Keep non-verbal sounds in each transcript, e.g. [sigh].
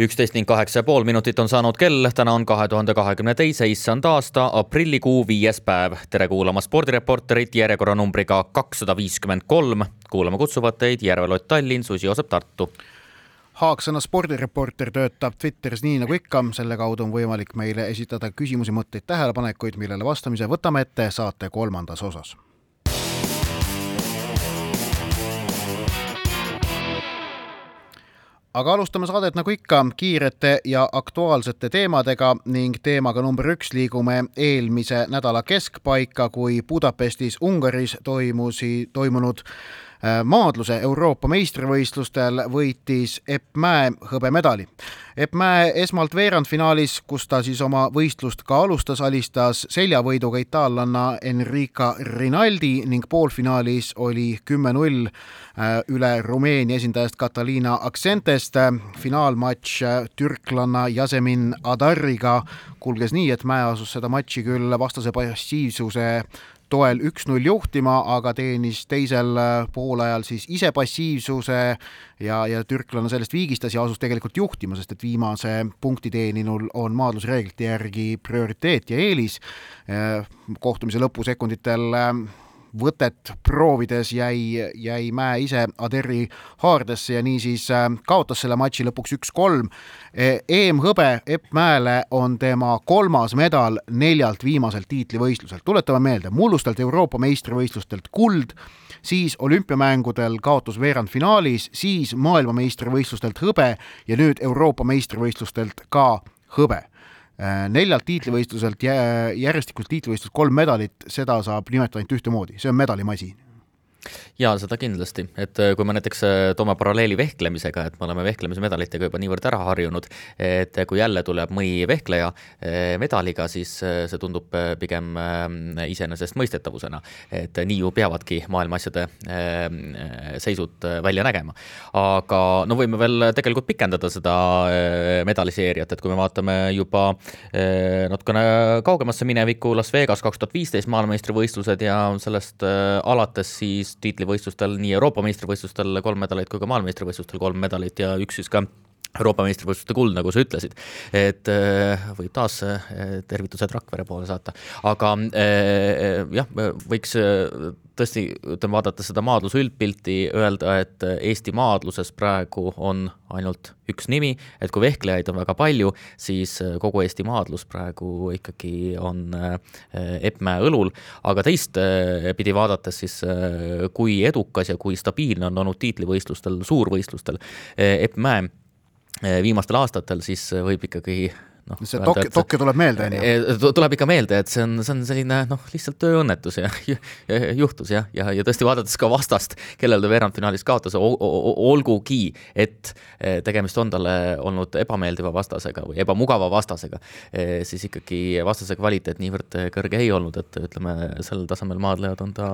üksteist ning kaheksa ja pool minutit on saanud kell, täna on kahe tuhande kahekümne teise issand aasta aprillikuu viies päev. tere kuulama spordireporterit järjekorranumbriga kakssada viiskümmend kolm. kuulama kutsuvad teid Järvelott Tallinn, Susi Joosep Tartu. Haaksõna spordireporter töötab Twitteris nii nagu ikka, selle kaudu on võimalik meile esitada küsimusi, mõtteid, tähelepanekuid, millele vastamise võtame ette saate kolmandas osas aga alustame saadet nagu ikka kiirete ja aktuaalsete teemadega ning teemaga number üks liigume eelmise nädala keskpaika, kui Budapestis Ungaris toimusi, toimunud maadluse Euroopa meistrivõistlustel võitis Epp Mäe hõbemedali. Epp Mäe esmalt veerandfinaalis, kus ta siis oma võistlust ka alustas, alistas seljavõiduga itaallanna Enrica Rinaldi ning poolfinaalis oli kümme-null äh, üle Rumeenia esindajast Catalina Accentest. finaalmatš äh, türklanna Yasemin Adariga kulges nii, et Mäe asus seda matši küll vastase passiivsuse toel üks-null juhtima, aga teenis teisel äh, poolajal siis ise passiivsuse ja, ja türklane sellest viigistas ja asus tegelikult juhtima, sest et viimase punkti teeninul on maadlusreeglite järgi prioriteet ja eelis. Äh, kohtumise lõpusekunditel võtet proovides jäi, jäi Mäe ise Aderi haardesse ja niisiis äh, kaotas selle matši lõpuks üks-kolm. EM-hõbe Epp Mäele on tema kolmas medal neljalt viimaselt tiitlivõistluselt. tuletame meelde, mullustelt Euroopa meistrivõistlustelt kuld, siis olümpiamängudel kaotus veerandfinaalis, siis maailmameistrivõistlustelt hõbe ja nüüd Euroopa meistrivõistlustelt ka hõbe neljalt tiitlivõistluselt järjestikust tiitlivõistlust kolm medalit, seda saab nimetada ainult ühtemoodi, see on medalimasin jaa, seda kindlasti, et äh, kui me näiteks äh, toome paralleeli vehklemisega, et me oleme vehklemise medalitega juba niivõrd ära harjunud, et kui jälle tuleb mõni vehkleja äh, medaliga, siis see tundub pigem iseenesestmõistetavusena. et nii ju peavadki maailma asjade seisud välja nägema. aga no võime veel tegelikult pikendada seda medaliseeriat, et kui me vaatame juba natukene kaugemasse minevikku, Las Vegas kaks tuhat viisteist maailmameistrivõistlused ja sellest alates siis siis tiitlivõistlustel, nii Euroopa meistrivõistlustel kolm medalit kui ka maailmameistrivõistlustel kolm medalit ja üks siis ka Euroopa meistrivõistluste kuld, nagu sa ütlesid, et äh, võib taas äh, tervitused Rakvere poole saata, aga äh, jah, võiks tõesti, ütleme, vaadata seda maadluse üldpilti, öelda, et Eesti maadluses praegu on ainult üks nimi, et kui vehklejaid on väga palju, siis kogu Eesti maadlus praegu ikkagi on Epp Mäe õlul, aga teistpidi vaadates siis, kui edukas ja kui stabiilne on olnud tiitlivõistlustel, suurvõistlustel Epp Mäe Eh, viimastel aastatel, siis eh, võib ikkagi noh. see Tokyo, Tokyo tuleb meelde, on ju? Eh, tuleb ikka meelde, et see on, see on selline noh, lihtsalt tööõnnetus ja, ja juhtus jah, ja, ja, ja tõesti vaadates ka vastast, kellel ta veerandfinaalis kaotas, olgugi, et tegemist on talle olnud ebameeldiva vastasega või ebamugava vastasega, siis ikkagi vastase kvaliteet niivõrd kõrge ei olnud, et ütleme, sel tasemel maadlejad on ta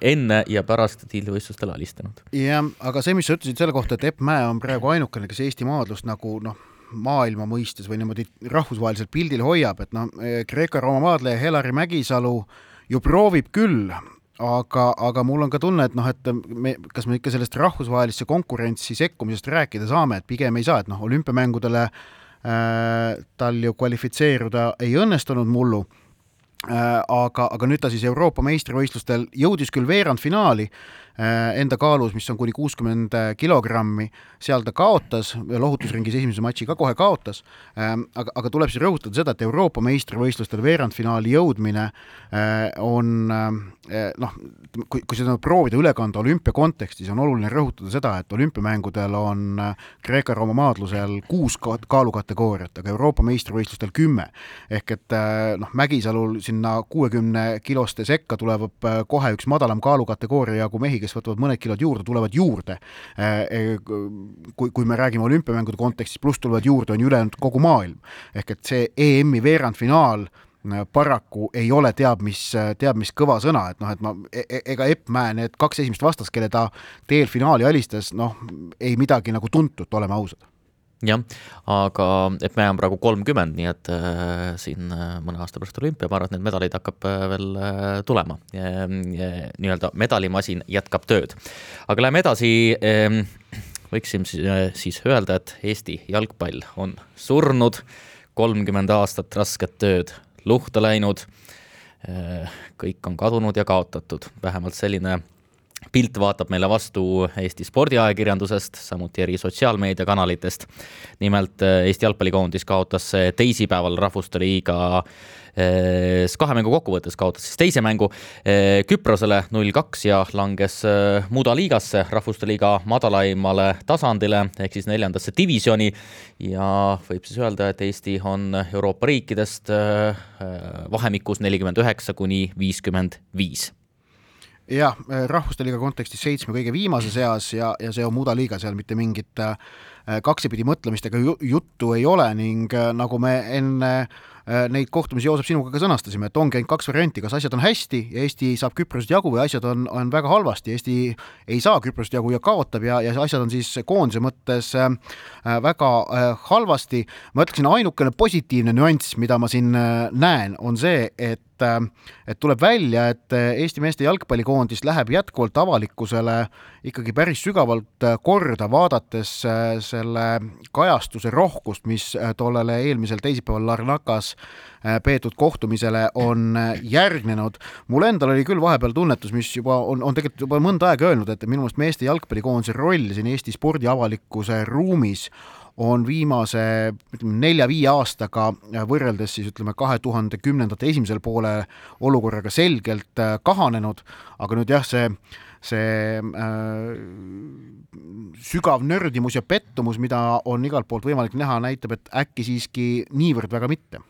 enne ja pärast tiitlivõistlustel alistanud. jah, aga see, mis sa ütlesid selle kohta, et Epp Mäe on praegu ainukene, kes Eesti maadlust nagu noh, maailma mõistes või niimoodi rahvusvahelisel pildil hoiab, et noh, Kreeka-Rooma maadleja Helari Mägisalu ju proovib küll, aga, aga mul on ka tunne, et noh, et me, kas me ikka sellest rahvusvahelisse konkurentsi sekkumisest rääkida saame, et pigem ei saa, et noh, olümpiamängudele äh, tal ju kvalifitseeruda ei õnnestunud mullu äh,, aga, aga nüüd ta siis Euroopa meistrivõistlustel jõudis küll veerandfinaali enda kaalus, mis on kuni kuuskümmend kilogrammi, seal ta kaotas, lohutusringis esimese matši ka kohe kaotas, ähm, aga, aga tuleb siis rõhutada seda, et Euroopa meistrivõistlustel veerandfinaali jõudmine äh, on äh, noh, kui, kui seda proovida üle kanda olümpia kontekstis, on oluline rõhutada seda, et olümpiamängudel on äh, Kreeka-Rooma maadlusel kuus kaalukategooriat, aga Euroopa meistrivõistlustel kümme. ehk et noh, Mägisalul sinna kuuekümne kiloste sekka tuleb kohe üks madalam kaalukategooria jagu mehi, kes võtavad mõned kilod juurde, tulevad juurde kui, kui me räägime olümpiamängude kontekstis, pluss tulevad juurde, on ülejäänud kogu maailm. ehk et see EM-i veerandfinaal paraku ei ole teab mis, teab mis kõva sõna, et noh, et ma e, e ega Epp Mäe need kaks esimest vastast, kelle ta teel finaali alistas, noh, ei midagi nagu tuntut, oleme ausad jah, aga et me oleme praegu kolmkümmend, nii et äh, siin äh, mõne aasta pärast olümpia, ma arvan, et need medalid hakkab äh, veel äh, tulema. nii-öelda medalimasin jätkab tööd. aga läheme edasi äh,. võiksime siis, äh, siis öelda, et Eesti jalgpall on surnud, kolmkümmend aastat rasket tööd luhta läinud. Kõik on kadunud ja kaotatud, vähemalt selline pilt vaatab meile vastu Eesti spordiajakirjandusest, samuti eri sotsiaalmeediakanalitest. nimelt äh, Eesti jalgpallikoondis kaotas teisipäeval Rahvuste Liiga äh, kahe mängu kokkuvõttes kaotas siis teise mängu äh, Küprosele null kaks ja langes Muda liigasse, Rahvuste Liiga madalaimale tasandile ehk siis neljandasse divisjoni. ja võib siis öelda, et Eesti on Euroopa riikidest vahemikus nelikümmend üheksa kuni viiskümmend viis jah, äh, Rahvuste Liiga kontekstis seitsme kõige viimase seas ja, ja see on Muda liiga, seal mitte mingit äh, kaksipidi mõtlemist ega juttu ei ole ning äh, nagu me enne neid kohtumisi, Joosep, sinuga ka sõnastasime, et ongi ainult kaks varianti, kas asjad on hästi ja Eesti saab Küprosest jagu või asjad on, on väga halvasti, Eesti ei saa Küprosest jagu ja kaotab ja, ja asjad on siis koondise mõttes väga halvasti. ma ütleksin, ainukene positiivne nüanss, mida ma siin näen, on see, et et tuleb välja, et Eesti meeste jalgpallikoondis läheb jätkuvalt avalikkusele ikkagi päris sügavalt korda, vaadates selle kajastuse rohkust, mis tollele eelmisel teisipäeval Larnakas peetud kohtumisele on järgnenud. mul endal oli küll vahepeal tunnetus, mis juba on, on tegelikult juba mõnda aega öelnud, et minu meelest meeste jalgpallikoondise roll siin Eesti spordiavalikkuse ruumis on viimase ütleme nelja-viie aastaga võrreldes siis ütleme kahe tuhande kümnendate esimesel poole olukorraga selgelt äh, kahanenud, aga nüüd jah, see see äh, sügav nördimus ja pettumus, mida on igalt poolt võimalik näha, näitab, et äkki siiski niivõrd väga mitte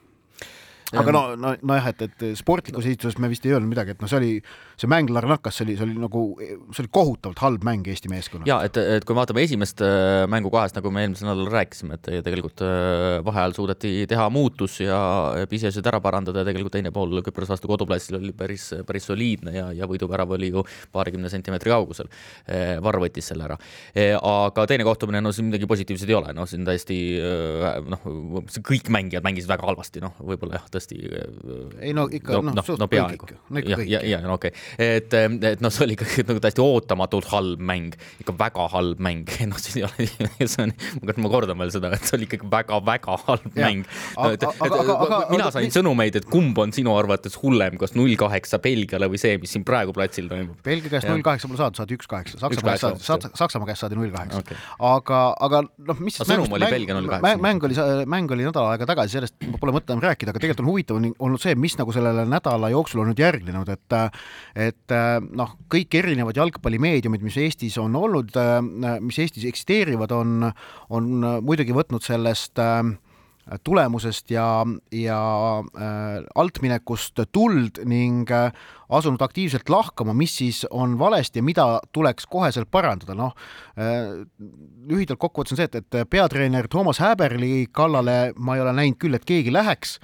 aga no, no, nojah, et, et sportlikus esituses me vist ei öelnud midagi, et noh, see oli, see mäng Larnakas, see oli, see oli nagu, see oli kohutavalt halb mäng Eesti meeskonnal. ja et, et kui vaatame esimest äh, mängu kahest, nagu me eelmisel nädalal rääkisime, et tegelikult äh, vaheajal suudeti teha muutus ja piseasjad ära parandada ja tegelikult teine pool Küprose vastu koduplatsil oli päris, päris soliidne ja, ja võiduvärav oli ju paarikümne sentimeetri kaugusel. Äh, Varr võttis selle ära. aga teine kohtumine, no siin midagi positiivset ei ole, noh, siin täiesti noh, kõik mängijad mängisid väga halvasti, noh, võib-olla jah, tõesti. Ei no ikka no, noh no, no peaaegu. no ikka kõik. ja, ja no okei okay., et, et noh, see oli ikkagi nagu täiesti ootamatult halb mäng, ikka väga halb mäng, [laughs] noh, siin ei ole, see on, ma kordan veel seda, et see oli ikkagi väga-väga halb ja. mäng. mina aga, sain mis... sõnumeid, et kumb on sinu arvates hullem, kas null kaheksa Belgiale või see, mis siin praegu platsil toimub? Belgia käest null kaheksa pole saadud, saadi üks kaheksa, Saksamaa käest saadi, Saksamaa käest saadi null kaheksa. aga, aga noh, mis siis mäng, mäng, mäng oli, mäng oli nädal aega tagasi, sellest pole mõtet enam rääkida, aga tegelikult on huvitav olnud see, mis nagu sellele nädala jooksul on nüüd järgnenud, et et noh, kõik erinevad jalgpallimeediumid, mis Eestis on olnud, mis Eestis eksisteerivad, on, on muidugi võtnud sellest tulemusest ja, ja äh, altminekust tuld ning äh, asunud aktiivselt lahkama, mis siis on valesti ja mida tuleks koheselt parandada, noh äh, lühidalt kokkuvõttes on see, et, et peatreener Toomas Häberli kallale ma ei ole näinud küll, et keegi läheks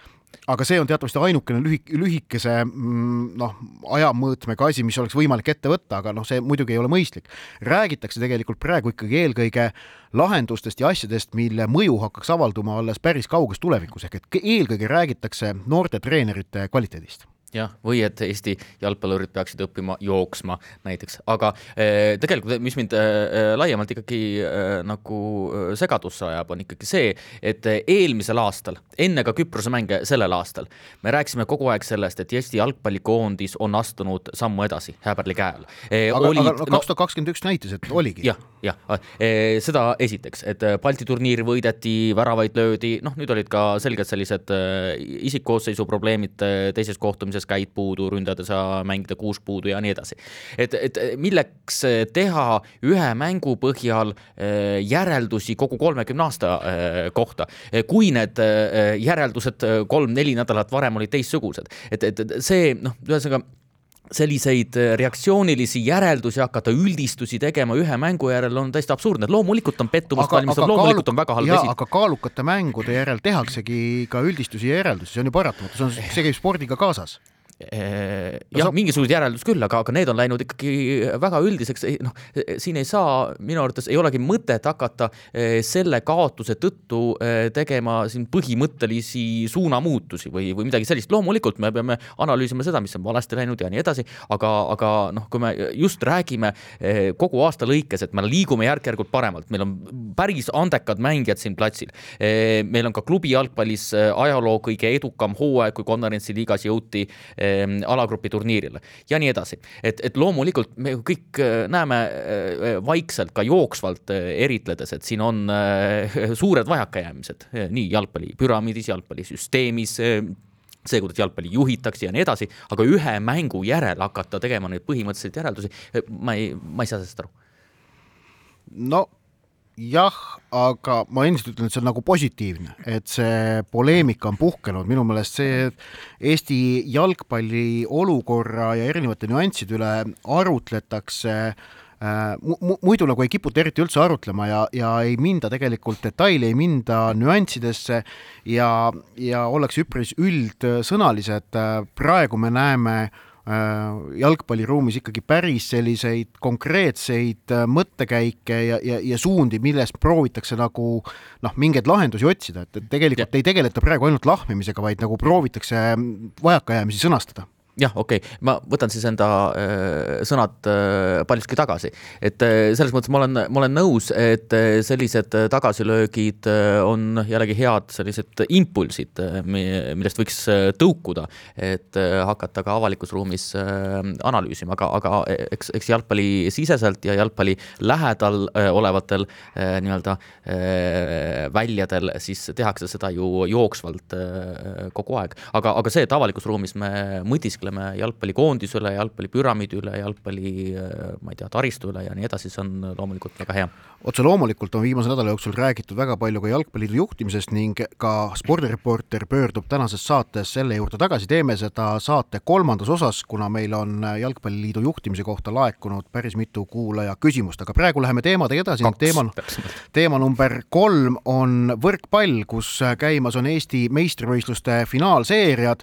aga see on teatavasti ainukene lühik-, lühikese mm, noh, ajamõõtmega asi, mis oleks võimalik ette võtta, aga noh, see muidugi ei ole mõistlik. räägitakse tegelikult praegu ikkagi eelkõige lahendustest ja asjadest, mille mõju hakkaks avalduma alles päris kauges tulevikus, ehk et eelkõige räägitakse noorte treenerite kvaliteedist jah, või et Eesti jalgpallurid peaksid õppima jooksma näiteks, aga eh, tegelikult, mis mind eh, laiemalt ikkagi eh, nagu eh, segadusse ajab, on ikkagi see, et eelmisel aastal, enne ka Küprose mänge sellel aastal, me rääkisime kogu aeg sellest, et Eesti jalgpallikoondis on astunud sammu edasi Häberli käe all eh,. aga, kaks tuhat kakskümmend üks näitas, et oligi. jah, jah eh,, seda esiteks, et Balti turniir võideti, väravaid löödi, noh, nüüd olid ka selgelt sellised eh, isikkoosseisu probleemid teises kohtumises meeskonnas käid puudu, ründajad ei saa mängida kuus puudu ja nii edasi. et, et milleks teha ühe mängu põhjal eh, järeldusi kogu kolmekümne aasta eh, kohta, kui need järeldused kolm-neli nädalat varem olid teistsugused, et, et see noh, ühesõnaga selliseid äh, reaktsioonilisi järeldusi hakata, üldistusi tegema ühe mängu järel on täiesti absurdne, loomulikult on pettumust valmistav, loomulikult on väga halb esi-. aga kaalukate mängude järel tehaksegi ka üldistusi ja järeldusi, see on ju paratamatu, see on, see käib spordiga kaasas Äh, jah, mingisugused järeldus küll, aga, aga need on läinud ikkagi väga üldiseks, noh, siin ei saa, minu arvates ei olegi mõtet hakata äh, selle kaotuse tõttu äh, tegema siin põhimõttelisi suunamuutusi või, või midagi sellist. loomulikult me peame analüüsima seda, mis on valesti läinud ja nii edasi, aga, aga noh, kui me just räägime kogu aasta lõikes, et me liigume järk-järgult paremalt, meil on päris andekad mängijad siin platsil. meil on ka klubi jalgpallis ajaloo kõige edukam hooaeg, kui konverentsiliigas jõuti alagrupi turniirile ja nii edasi. et, et loomulikult me kõik äh, näeme äh, vaikselt ka jooksvalt äh, eritledes, et siin on [laughs] suured vajakajäämised nii jalgpalli püramiidis, jalgpallisüsteemis see, kuidas jalgpalli juhitakse ja nii edasi, aga ühe mängu järel hakata tegema neid põhimõtteliseid järeldusi, ma ei, ma ei saa sellest aru. no jah, aga ma endiselt ütlen, et see on nagu positiivne, et see poleemika on puhkenud, minu meelest see Eesti jalgpalli olukorra ja erinevate nüansside üle arutletakse äh, muidu nagu ei kiputa eriti üldse arutlema ja, ja ei minda tegelikult detaili, ei minda nüanssidesse ja, ja ollakse üpris üldsõnalised. praegu me näeme äh, Äh, jalgpalliruumis ikkagi päris selliseid konkreetseid äh, mõttekäike ja, ja, ja suundi, milles proovitakse nagu noh, mingeid lahendusi otsida, et, et tegelikult ja. ei tegeleta praegu ainult lahmimisega, vaid nagu proovitakse vajakajäämisi sõnastada jah, okei. Okay., ma võtan siis enda äh, sõnad äh, paljuski tagasi, et äh, selles mõttes ma olen, ma olen nõus, et sellised tagasilöögid on jällegi head sellised impulsid millest võiks tõukuda, et hakata ka avalikus ruumis analüüsima, aga, aga eks, eks jalgpallisiseselt ja jalgpalli lähedal äh, olevatel nii-öelda väljadel siis tehakse seda ju jooksvalt kogu aeg, aga, aga see, et avalikus ruumis me mõtiskleme mõtleme jalgpallikoondise üle, jalgpallipüramiidi üle, jalgpalli ma ei tea, taristu üle ja nii edasi, see on loomulikult väga hea. Otse loomulikult on viimase nädala jooksul räägitud väga palju ka jalgpalliliidu juhtimisest ning ka spordireporter pöördub tänases saates selle juurde tagasi, teeme seda saate kolmandas osas, kuna meil on jalgpalliliidu juhtimise kohta laekunud päris mitu kuulaja küsimust, aga praegu läheme teemadega edasi. teema, teema number kolm on võrkpall, kus käimas on Eesti meistrivõistluste finaalseeriad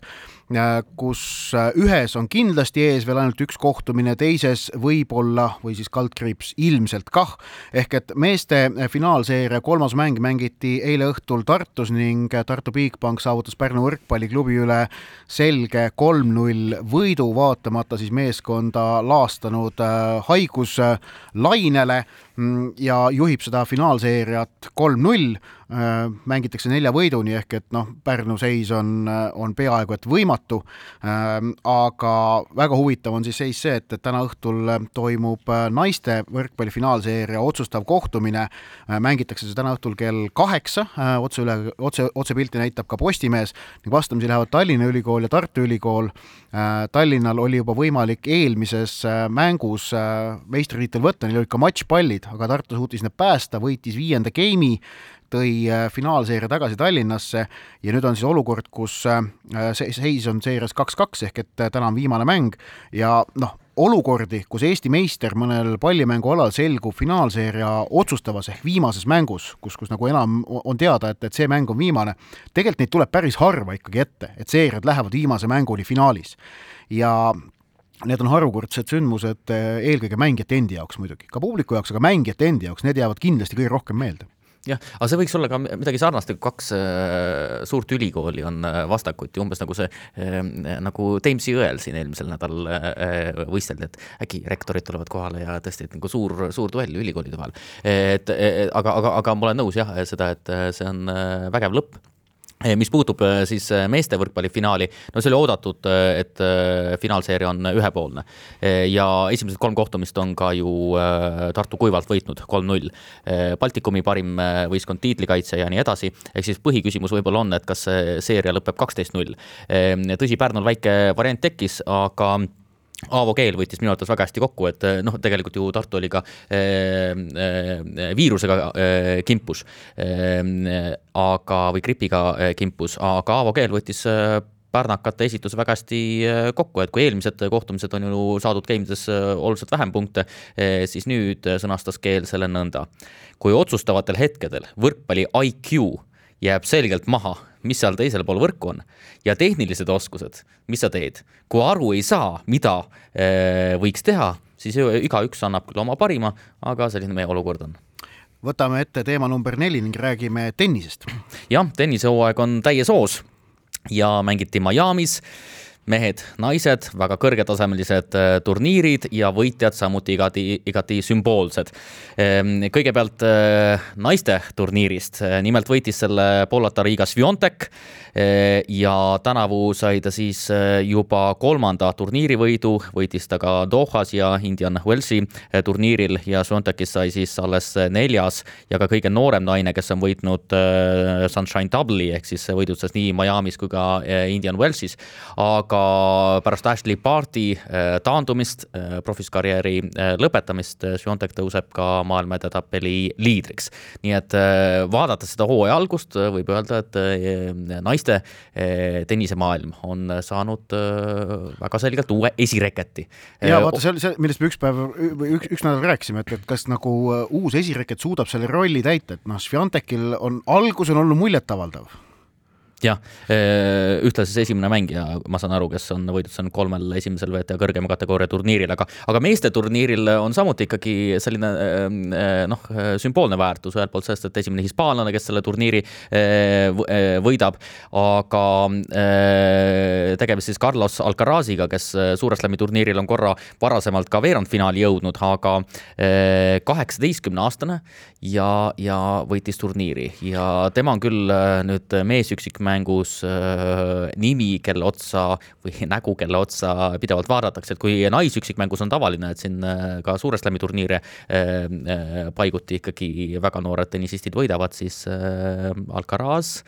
kus ühes on kindlasti ees veel ainult üks kohtumine, teises võib-olla või siis kaldkriips ilmselt kah, ehk et meeste äh, finaalseeria kolmas mäng mängiti eile õhtul Tartus ning Tartu Bigbank saavutas Pärnu võrkpalliklubi üle selge kolm-null võidu, vaatamata siis meeskonda laastanud haiguslainele mm, ja juhib seda finaalseeriat kolm-null Äh, mängitakse nelja võiduni, ehk et noh, Pärnu seis on, on peaaegu et võimatu. Ähm, aga väga huvitav on siis seis see, et, et täna õhtul toimub äh, naiste võrkpalli finaalseeria otsustav kohtumine. Äh, mängitakse see täna õhtul kell kaheksa, otse üle, otse, otsepilti näitab ka Postimees ning vastamisi lähevad Tallinna Ülikool ja Tartu Ülikool. Tallinnal oli juba võimalik eelmises mängus meistritiitel võtta, neil olid ka matšpallid, aga Tartu suutis need päästa, võitis viienda game'i tõi äh, finaalseeria tagasi Tallinnasse ja nüüd on siis olukord, kus äh, seis on seerias kaks-kaks ehk et äh, täna on viimane mäng ja noh, olukordi, kus Eesti meister mõnel pallimängualal selgub finaalseeria otsustavas ehk viimases mängus, kus, kus nagu enam on teada, et, et see mäng on viimane, tegelikult neid tuleb päris harva ikkagi ette, et seeriad lähevad viimase mänguni finaalis. ja Need on harukordsed sündmused eelkõige mängijate endi jaoks muidugi, ka publiku jaoks, aga mängijate endi jaoks, need jäävad kindlasti kõige rohkem meelde. Jah, aga see võiks olla ka midagi sarnast, et kaks äh, suurt ülikooli on äh, vastakuti, umbes nagu see äh, nagu Teimsi õel siin eelmisel nädalal äh, võisteldi, et äkki rektorid tulevad kohale ja tõesti, et nagu suur, suur duell ülikoolide vahel. et aga, aga, aga ma olen nõus jah, seda, et see on äh, vägev lõpp. Eh, mis puutub eh, siis eh, meeste võrkpallifinaali, no see oli oodatud, et finaalseeria on ühepoolne. ja esimesed kolm kohtumist on ka ju Tartu kuivalt võitnud, kolm-null. Baltikumi parim võistkond, tiitlikaitse ja nii edasi, ehk siis põhiküsimus võib-olla on, et kas see seeria lõpeb kaksteist-null. tõsi, Pärnul väike variant tekkis, aga Aavo Keel võttis minu arvates väga hästi kokku, et eh, noh, tegelikult ju Tartu oli ka äh, äh, viirusega äh, kimpus, aga, või gripiga kimpus, aga Aavo Keel võttis pärnakate esitus väga hästi kokku, et kui eelmised kohtumised on ju saadud game'ides oluliselt vähem punkte, siis nüüd sõnastas Keel selle nõnda. kui otsustavatel hetkedel võrkpalli IQ jääb selgelt maha, mis seal teisel pool võrku on. Ja tehnilised oskused, mis sa teed, kui aru ei saa, mida võiks teha, siis igaüks annab küll oma parima, aga selline meie olukord on. Võtame ette teema number neli ning räägime tennisest. jah, tennisehooaeg on täies hoos ja mängiti Miami's mehed-naised, väga kõrgetasemelised äh, turniirid ja võitjad samuti igati, igati sümboolsed. Ehm, kõigepealt äh, naiste turniirist, nimelt võitis selle Polata Riga Sviontek äh, ja tänavu sai ta siis juba kolmanda turniirivõidu, võitis ta ka Dohas ja Indian Wellsi turniiril ja Sviontekis sai siis alles neljas ja ka kõige noorem naine, kes on võitnud Sunshine Double'i ehk siis võidutses nii Miami's kui ka Indian Wellsis, aga aga pärast Ashley Barti äh, taandumist, äh, profiskarjääri äh, lõpetamist, Swiatek tõuseb ka maailma edetabeli liidriks. nii et vaadates seda hooaja algust, võib öelda, et naiste tennisemaailm on saanud väga selgelt uue esireketi. ja vaata, see oli see, millest me üks päev, üks, üks nädal rääkisime, et, et kas nagu uus esireket suudab selle rolli täita, et noh, Swiatekil on, algus on olnud muljetavaldav jah, äh, ühtlasi esimene mängija, ma saan aru, kes on võidud saanud kolmel esimesel WTA kõrgema kategooria turniiril, aga, aga meeste turniiril on samuti ikkagi selline äh, äh, noh, sümboolne väärtus ühelt poolt sellest, et esimene hispaanlane, kes selle turniiri võidab, aga tegemist siis Carlos Alcaraziga, kes Suure Slami turniiril on korra varasemalt ka veerandfinaali jõudnud, aga kaheksateistkümne aastane ja, ja võitis turniiri. Ja tema on küll nüüd meesüksikmäng mängus äh, nimi, kelle otsa või [laughs] nägu, kelle otsa pidevalt vaadatakse, et kui naisüksikmängus on tavaline, et siin äh, ka Suure Slami turniire äh, paiguti ikkagi väga noored tennisistid võidavad, siis Alcaraz,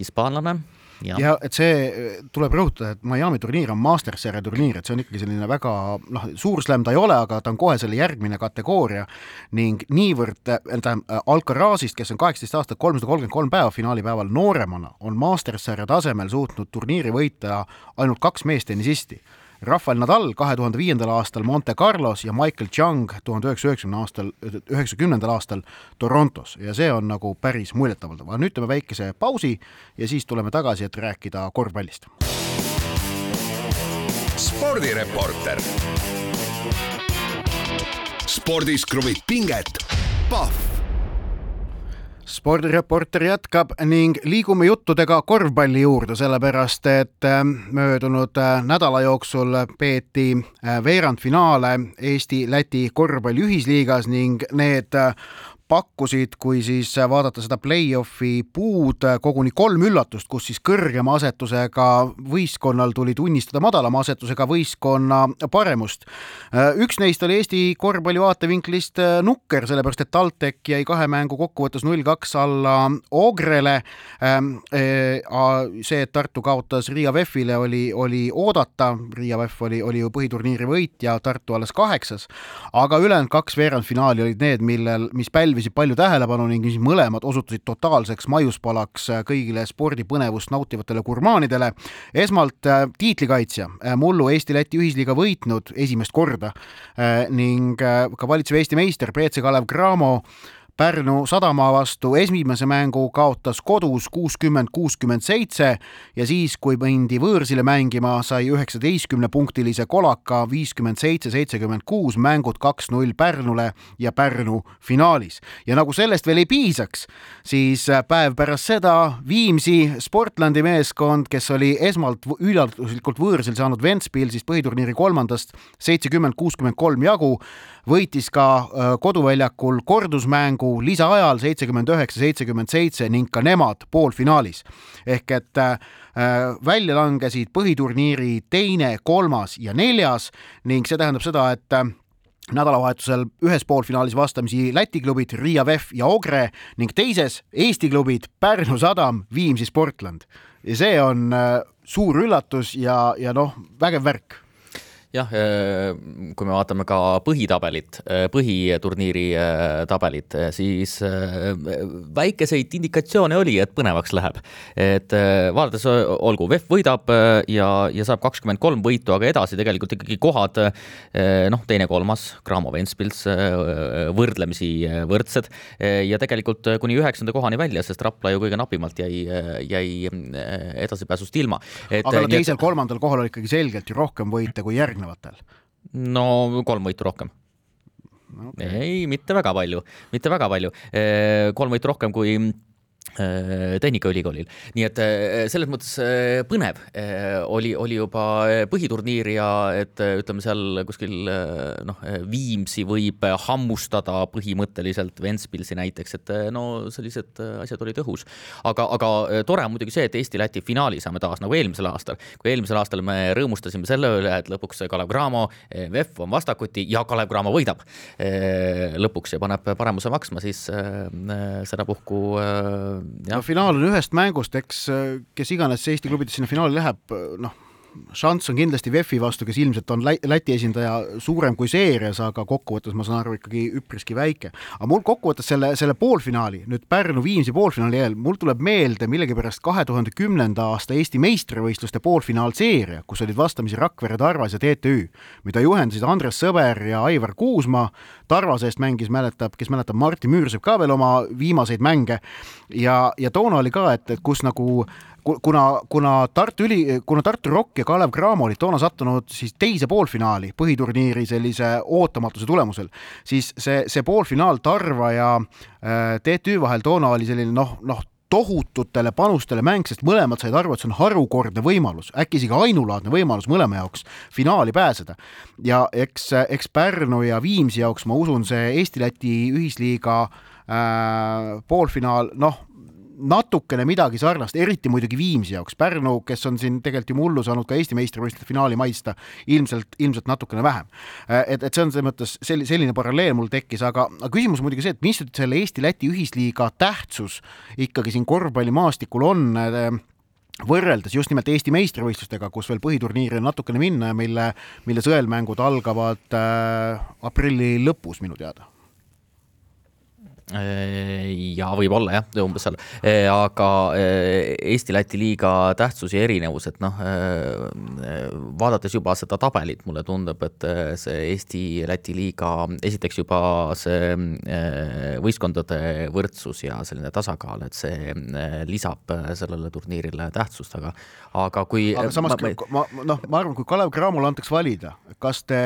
hispaanlane ja, ja et see tuleb rõhutada, et Miami turniir on Masters sarja turniir, et see on ikkagi selline väga noh, suur slam ta ei ole, aga ta on kohe selle järgmine kategooria ning niivõrd, tähendab Alcarazist, kes on kaheksateist aastat, kolmsada kolmkümmend kolm päeva finaalipäeval nooremana, on Masters sarja tasemel suutnud turniiri võita ainult kaks meestennisisti Rafael Nadal kahe tuhande viiendal aastal Monte Carlos ja Michael Chang tuhande üheksasaja üheksakümne aastal, üheksakümnendal aastal Torontos ja see on nagu päris muljetavaldav, aga nüüd teeme väikese pausi ja siis tuleme tagasi, et rääkida korvpallist. spordireporter. spordis kruvib pinget, Pahv spordireporter jätkab ning liigume juttudega korvpalli juurde, sellepärast et äh, möödunud äh, nädala jooksul peeti äh, veerandfinaale Eesti-Läti korvpalli ühisliigas ning need pakkusid, kui siis vaadata seda play-off'i puud, koguni kolm üllatust, kus siis kõrgema asetusega võistkonnal tuli tunnistada madalama asetusega võistkonna paremust. üks neist oli Eesti korvpalli vaatevinklist nukker, sellepärast et TalTech jäi kahe mängu kokkuvõttes null-kaks alla Ogrele. see, et Tartu kaotas Riia VEF-ile, oli, oli oodata, Riia VEF oli, oli ju põhiturniiri võitja, Tartu alles kaheksas, aga ülejäänud kaks veerandfinaali olid need, millel, mis pälvisid pälvisid palju tähelepanu ning siis mõlemad osutusid totaalseks maiuspalaks kõigile spordipõnevust nautivatele gurmaanidele. esmalt äh, tiitlikaitsja, äh, mullu Eesti-Läti ühisliiga võitnud esimest korda äh, ning ka valitsev Eesti meister Peetsi Kalev Cramo Pärnu sadama vastu esimese mängu kaotas kodus kuuskümmend, kuuskümmend seitse ja siis, kui mindi võõrsile mängima, sai üheksateistkümnepunktilise kolaka viiskümmend seitse, seitsekümmend kuus, mängud kaks-null Pärnule ja Pärnu finaalis. ja nagu sellest veel ei piisaks, siis päev pärast seda Viimsi Sportlandi meeskond, kes oli esmalt üllatuslikult võõrsil saanud Ventspilsist põhiturniiri kolmandast seitsekümmend, kuuskümmend kolm jagu, võitis ka koduväljakul kordusmängu lisaajal seitsekümmend üheksa, seitsekümmend seitse ning ka nemad poolfinaalis. ehk et äh, välja langesid põhiturniiri teine, kolmas ja neljas ning see tähendab seda, et äh, nädalavahetusel ühes poolfinaalis vastamisi Läti klubid Riia VEF ja Ogre ning teises Eesti klubid Pärnu Sadam, Viimsi Sportland. ja see on suur üllatus ja, ja noh, vägev värk jah, äh, kui me vaatame ka põhitabelit, äh, põhiturniiri äh, tabelit, siis väikeseid indikatsioone oli, et põnevaks läheb. et vaadates, olgu, VEF võidab ja, ja saab kakskümmend kolm võitu, aga edasi tegelikult ikkagi kohad noh, teine-kolmas, Cramo Ventspils võrdlemisi võrdsed ja tegelikult kuni üheksanda kohani välja, sest Rapla ju kõige napimalt jäi, jäi edasipääsust ilma. aga teisel-kolmandal kohal oli ikkagi selgelt ju rohkem võite kui järgneval järgnevatel? no kolm võitu rohkem okay.. ei, mitte väga palju, mitte väga palju. kolm võitu rohkem kui Tehnikaülikoolil, nii et äh, selles mõttes äh, põnev. Oli, oli juba põhiturniir ja et ütleme seal kuskil noh, Viimsi võib hammustada põhimõtteliselt Ventspilsi näiteks, et no sellised asjad olid õhus. aga, aga tore on muidugi see, et Eesti-Läti finaali saame taas nagu eelmisel aastal, kui eelmisel aastal me rõõmustasime selle üle, et lõpuks Kalev Cramo, VEF on vastakuti ja Kalev Cramo võidab lõpuks ja paneb paremuse maksma, siis sedapuhku no finaal on ühest mängust, eks kes iganes Eesti klubidest sinna finaali läheb, noh šanss on kindlasti VEF-i vastu, kes ilmselt on Läti esindaja suurem kui seerias, aga kokkuvõttes ma saan aru ikkagi üpriski väike. aga mul kokkuvõttes selle, selle poolfinaali, nüüd Pärnu-Viimsi poolfinaali eel, mul tuleb meelde millegipärast kahe tuhande kümnenda aasta Eesti meistrivõistluste poolfinaalseeria, kus olid vastamisi Rakvere, Tarvas ja TTÜ, mida juhendasid Andres Sõber ja Aivar Kuusma. Tarvase eest mängis, mäletab, kes mäletab, Martti Müürsepp ka veel oma viimaseid mänge ja, ja toona oli ka, et, et kus nagu kuna, kuna Tartu Üli, kuna Tartu Rock ja Kalev Cramo olid toona sattunud siis teise poolfinaali põhiturniiri sellise ootamatuse tulemusel, siis see, see poolfinaal Tarva ja äh, TTÜ vahel toona oli selline noh, noh, tohututele panustele mäng, sest mõlemad said aru, et see on harukordne võimalus, äkki isegi ainulaadne võimalus mõlema jaoks finaali pääseda. ja eks, eks Pärnu ja Viimsi jaoks ma usun, see Eesti-Läti ühisliiga äh, poolfinaal, noh natukene midagi sarnast, eriti muidugi Viimsi jaoks. Pärnu, kes on siin tegelikult ju mullu saanud ka Eesti meistrivõistluste finaali maista, ilmselt, ilmselt natukene vähem. et, et see on selles mõttes selline, selline paralleel mul tekkis, aga, küsimus muidugi see, et mis nüüd selle Eesti-Läti ühisliiga tähtsus ikkagi siin korvpallimaastikul on võrreldes just nimelt Eesti meistrivõistlustega, kus veel põhiturniiri on natukene minna ja mille, mille sõelmängud algavad äh, aprilli lõpus minu teada ja võib-olla jah, umbes seal, äh, aga äh, Eesti-Läti liiga tähtsus ja erinevus, et noh, vaadates juba seda tabelit, mulle tundub, et see Eesti-Läti liiga, esiteks juba see võistkondade võrdsus ja selline tasakaal, et see lisab sellele turniirile tähtsust, aga, aga kui. aga samas ma, ma, noh, ma arvan, kui Kalev Cramole antakse valida, kas te,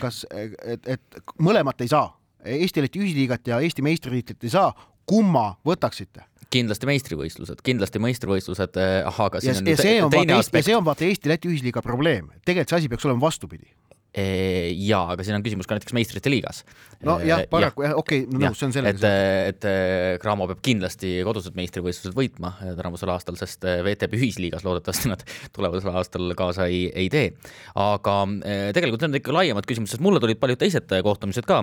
kas, et, et mõlemat ei saa Eesti-Läti ühisliigat ja Eesti meistritiitlit ei saa, kumma võtaksite? kindlasti meistrivõistlused, kindlasti meistrivõistlused, eh, aga siin ja, on ja see on teine aspekt. see on vaata Eesti-Läti ühisliiga probleem, tegelikult see asi peaks olema vastupidi eh, jaa, aga siin on küsimus ka näiteks meistrite liigas. nojah, eh, paraku jah, okei nõus, see on selge. et, et Cramo peab kindlasti kodused meistrivõistlused võitma tänavusel aastal, sest VTB ühisliigas loodetavasti nad [laughs] tulevasel aastal kaasa ei, ei tee. aga tegelikult need on ikka laiemad küsimused, sest mulle tulid paljud teised kohtumised ka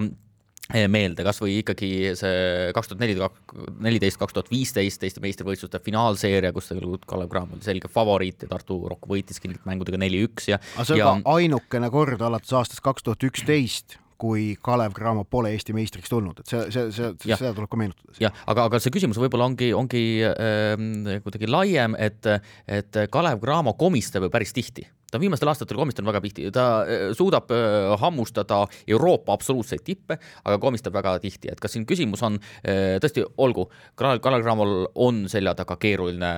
Eh, meelde, kasvõi ikkagi see kaks tuhat neliteist, kaks tuhat viisteist Eesti meistrivõistluste finaalseeria, kus tegelikult Kalev Cramo oli selge favoriit ja Tartu Rock võitiski mängudega neli-üks ja. aga see on ja... ka ainukene kord alates aastast kaks tuhat üksteist kui Kalev Cramo pole Eesti meistriks tulnud, et see, see, see, seda tuleb ka meenutada. jah, aga, aga see küsimus võib-olla ongi, ongi äh, kuidagi laiem, et, et Kalev Cramo komistab ju päris tihti ta on viimastel aastatel komistanud väga tihti, ta äh, suudab äh, hammustada Euroopa absoluutseid tippe, aga komistab väga tihti, et kas siin küsimus on äh, tõesti, olgu, Kalev Cramol on selja taga keeruline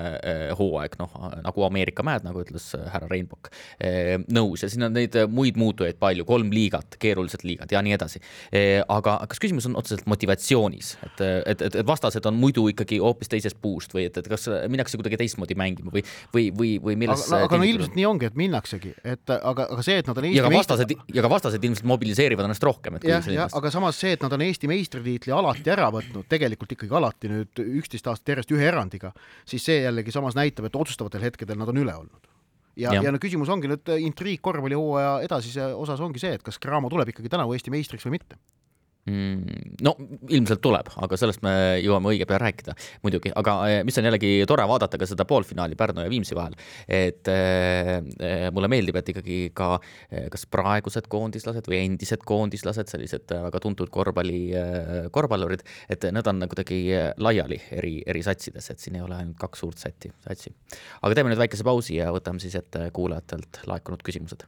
hooaeg, noh nagu Ameerika mäed, nagu ütles härra Reinbok, nõus. Ja siin on neid muid muutujaid palju, kolm liigat, keerulised liigad ja nii edasi. aga kas küsimus on otseselt motivatsioonis, et, et, et, et vastased on muidu ikkagi hoopis teisest puust või et, et kas minnakse kuidagi teistmoodi mängima või, või, või, või milles aga, aga no ilmselt nii ongi, et minna minnaksegi, et aga, aga see, et nad on Eesti ja ka vastased meistri..., ja ka vastased ilmselt mobiliseerivad ennast rohkem, et jah, jah, aga samas see, et nad on Eesti meistritiitli alati ära võtnud, tegelikult ikkagi alati nüüd üksteist aastat järjest ühe erandiga, siis see jällegi samas näitab, et otsustavatel hetkedel nad on üle olnud ja, ja, ja no küsimus ongi nüüd intriig korvpallihooaja edasise osas ongi see, et kas Cramo tuleb ikkagi tänavu Eesti meistriks või mitte? No ilmselt tuleb, aga sellest me jõuame õige pea rääkida muidugi, aga eh, mis on jällegi tore vaadata ka seda poolfinaali Pärnu ja Viimsi vahel, et äh, mulle meeldib, et ikkagi ka kas praegused koondislased või endised koondislased, sellised väga tuntud korvpalli, korvpallurid, et need on kuidagi laiali eri, eri satsides, et siin ei ole ainult kaks suurt sätti, satsi. aga teeme nüüd väikese pausi ja võtame siis ette kuulajatelt laekunud küsimused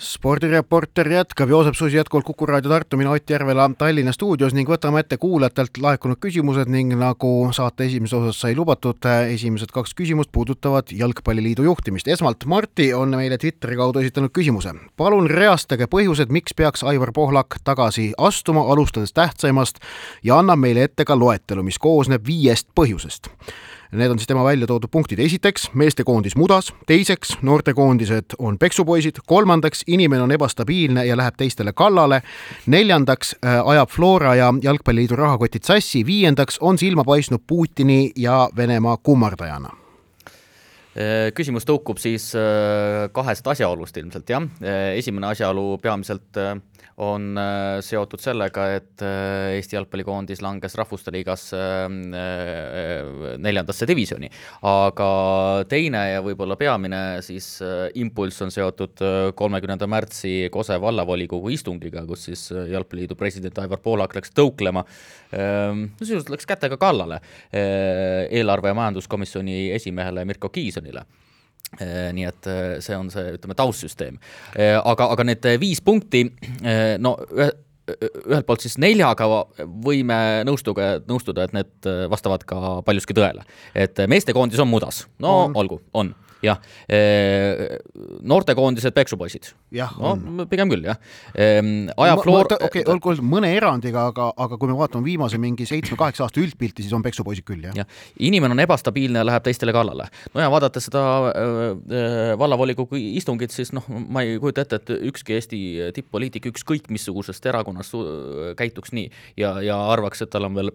spordireporter jätkab, Joosep Susi jätkuvalt Kuku raadio Tartu, mina Ott Järvela Tallinna stuudios ning võtame ette kuulajatelt laekunud küsimused ning nagu saate esimeses osas sai lubatud, esimesed kaks küsimust puudutavad Jalgpalliliidu juhtimist. esmalt Marti on meile Twitteri kaudu esitanud küsimuse. palun reastage põhjused, miks peaks Aivar Pohlak tagasi astuma, alustades tähtsaimast ja annab meile ette ka loetelu, mis koosneb viiest põhjusest Need on siis tema välja toodud punktid. esiteks, meestekoondis mudas, teiseks, noortekoondised on peksupoisid, kolmandaks, inimene on ebastabiilne ja läheb teistele kallale, neljandaks, äh, ajab Flora ja Jalgpalliliidu rahakotid sassi, viiendaks, on silma paistnud Putini ja Venemaa kummardajana küsimus tõukub siis äh, kahest asjaolust ilmselt jah, esimene asjaolu peamiselt on äh, seotud sellega, et äh, Eesti jalgpallikoondis langes Rahvuste Liigas äh, neljandasse divisjoni. aga teine ja võib-olla peamine siis impulss on seotud kolmekümnenda märtsi Kose vallavolikogu istungiga, kus siis Jalgpalliliidu president Aivar Poolak läks tõuklema, no sisuliselt läks kätega kallale eelarve- ja majanduskomisjoni esimehele Mirko Kiisonile Äh, nii et see on see, ütleme, taustsüsteem. Aga, aga need viis punkti, no ühe, ühelt poolt siis neljaga võime nõustuda, nõustuda, et need vastavad ka paljuski tõele. et meestekoondis on mudas, no on. olgu, on jah, noortekoondised peksupoisid. no on. pigem küll jah. ajafloor. okei, olgu öeldud mõne erandiga, aga, aga kui me vaatame viimase mingi seitsme-kaheksa aasta üldpilti, siis on peksupoisid küll jah ja.. inimene on ebastabiilne ja läheb teistele kallale. no ja vaadates seda äh, vallavolikogu istungit, siis noh, ma ei kujuta ette, et ükski Eesti tipp-poliitik ükskõik missugusest erakonnast käituks nii ja, ja arvaks, et tal on veel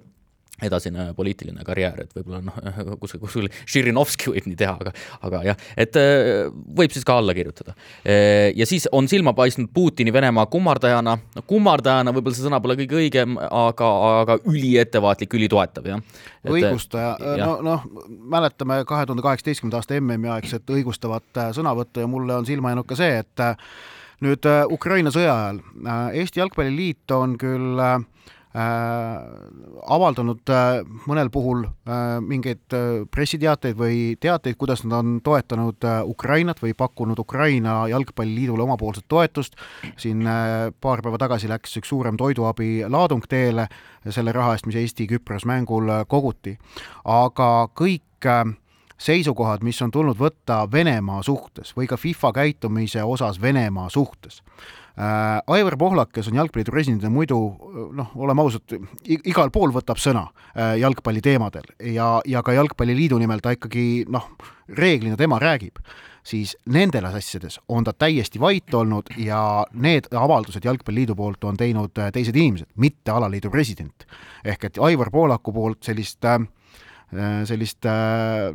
edasine poliitiline karjäär, et võib-olla noh, [laughs] kuskil, kuskil Žirinovski võib nii teha, aga, aga jah, et äh, võib siis ka alla kirjutada. Äh, ja siis on silma paistnud Putini Venemaa kummardajana, no kummardajana võib-olla see sõna pole kõige õigem, aga, aga üliettevaatlik, ülitoetav, jah. õigustaja, no noh, mäletame kahe tuhande kaheksateistkümnenda aasta MM-i aegset õigustavat äh, sõnavõttu ja mulle on silma jäänud ka see, et nüüd Ukraina sõja ajal Eesti Jalgpalliliit on küll äh, Äh, avaldanud äh, mõnel puhul äh, mingeid pressiteateid või teateid, kuidas nad on toetanud Ukrainat või pakkunud Ukraina jalgpalliliidule omapoolset toetust. siin paar päeva tagasi läks üks suurem toiduabi laadung teele selle raha eest, mis Eesti-Küpros mängul koguti. aga kõik seisukohad, mis on tulnud võtta Venemaa suhtes või ka FIFA käitumise osas Venemaa suhtes äh,. Aivar Pohlak, kes on jalgpalliliidu president ja muidu noh, oleme ausad, igal pool võtab sõna äh, jalgpalli teemadel. Ja, ja ka Jalgpalliliidu nimel ta ikkagi noh, reeglina tema räägib. Siis nendeles asjades on ta täiesti vait olnud ja need avaldused Jalgpalliliidu poolt on teinud äh, teised inimesed, mitte alaliidu president. ehk et Aivar Pohlaku poolt sellist äh, sellist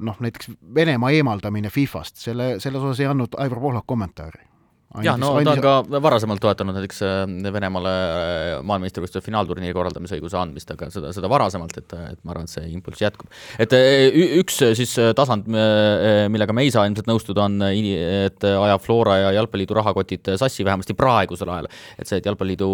noh, näiteks Venemaa eemaldamine Fifast, selle, selles osas ei andnud Aivar Pohlak kommentaari jah, no andis... ta on ka varasemalt toetanud näiteks äh, Venemaale äh, maailmameistrivõistluste finaalturniiri korraldamise õiguse andmist, aga seda, seda varasemalt, et, et ma arvan, et see impulss jätkub. et äh, üks siis tasand, millega me ei saa ilmselt nõustuda, on, et ajab Flora ja Jalgpalliliidu rahakotid sassi, vähemasti praegusel ajal. et see, et Jalgpalliliidu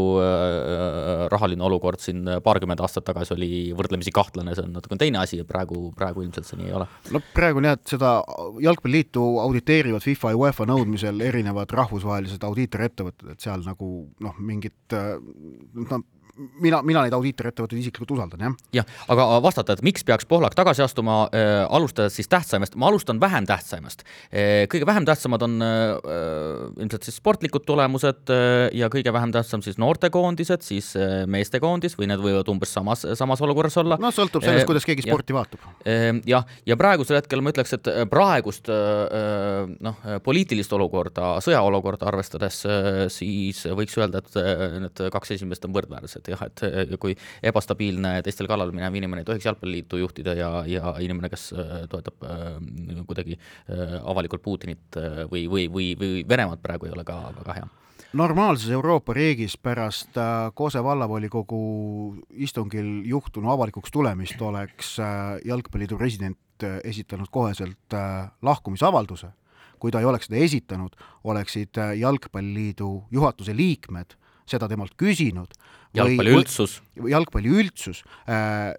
rahaline olukord siin paarkümmend aastat tagasi oli võrdlemisi kahtlane, see on natuke teine asi ja praegu, praegu ilmselt see nii ei ole. no praegu on jah, et seda Jalgpalliliitu auditeerivad FIFA ja UEFA nõudmisel erinevad rahvusvahelised rahvusvahelised audiitorettevõtted, et seal nagu noh, mingit noh, mina, mina neid audiitorettevõtteid isiklikult usaldan, jah. jah, aga vastata, et miks peaks Pohlak tagasi astuma äh,, alustades siis tähtsaimast, ma alustan vähem tähtsaimast äh,. kõige vähem tähtsamad on äh, ilmselt siis sportlikud tulemused äh, ja kõige vähem tähtsam siis noortekoondised, siis äh, meestekoondis või need võivad umbes samas, samas olukorras olla. no sõltub sellest äh,, kuidas keegi sporti ja, vaatab äh,. jah, ja praegusel hetkel ma ütleks, et praegust äh, noh, poliitilist olukorda, sõjaolukorda arvestades äh, siis võiks öelda, et äh, need kaks esimest on võrdväärsed et jah, et kui ebastabiilne teistel kallal minev inimene ei tohiks jalgpalliliitu juhtida ja, ja inimene, kes toetab kuidagi avalikult Putinit või, või, või, või Venemaad praegu ei ole ka väga hea normaalses Euroopa riigis pärast Kose vallavolikogu istungil juhtunu avalikuks tulemist oleks Jalgpalliliidu president esitanud koheselt lahkumisavalduse kui ta ei oleks seda esitanud, oleksid äh, Jalgpalliliidu juhatuse liikmed seda temalt küsinud. Jalgpalli üldsus. jalgpalli üldsus äh,,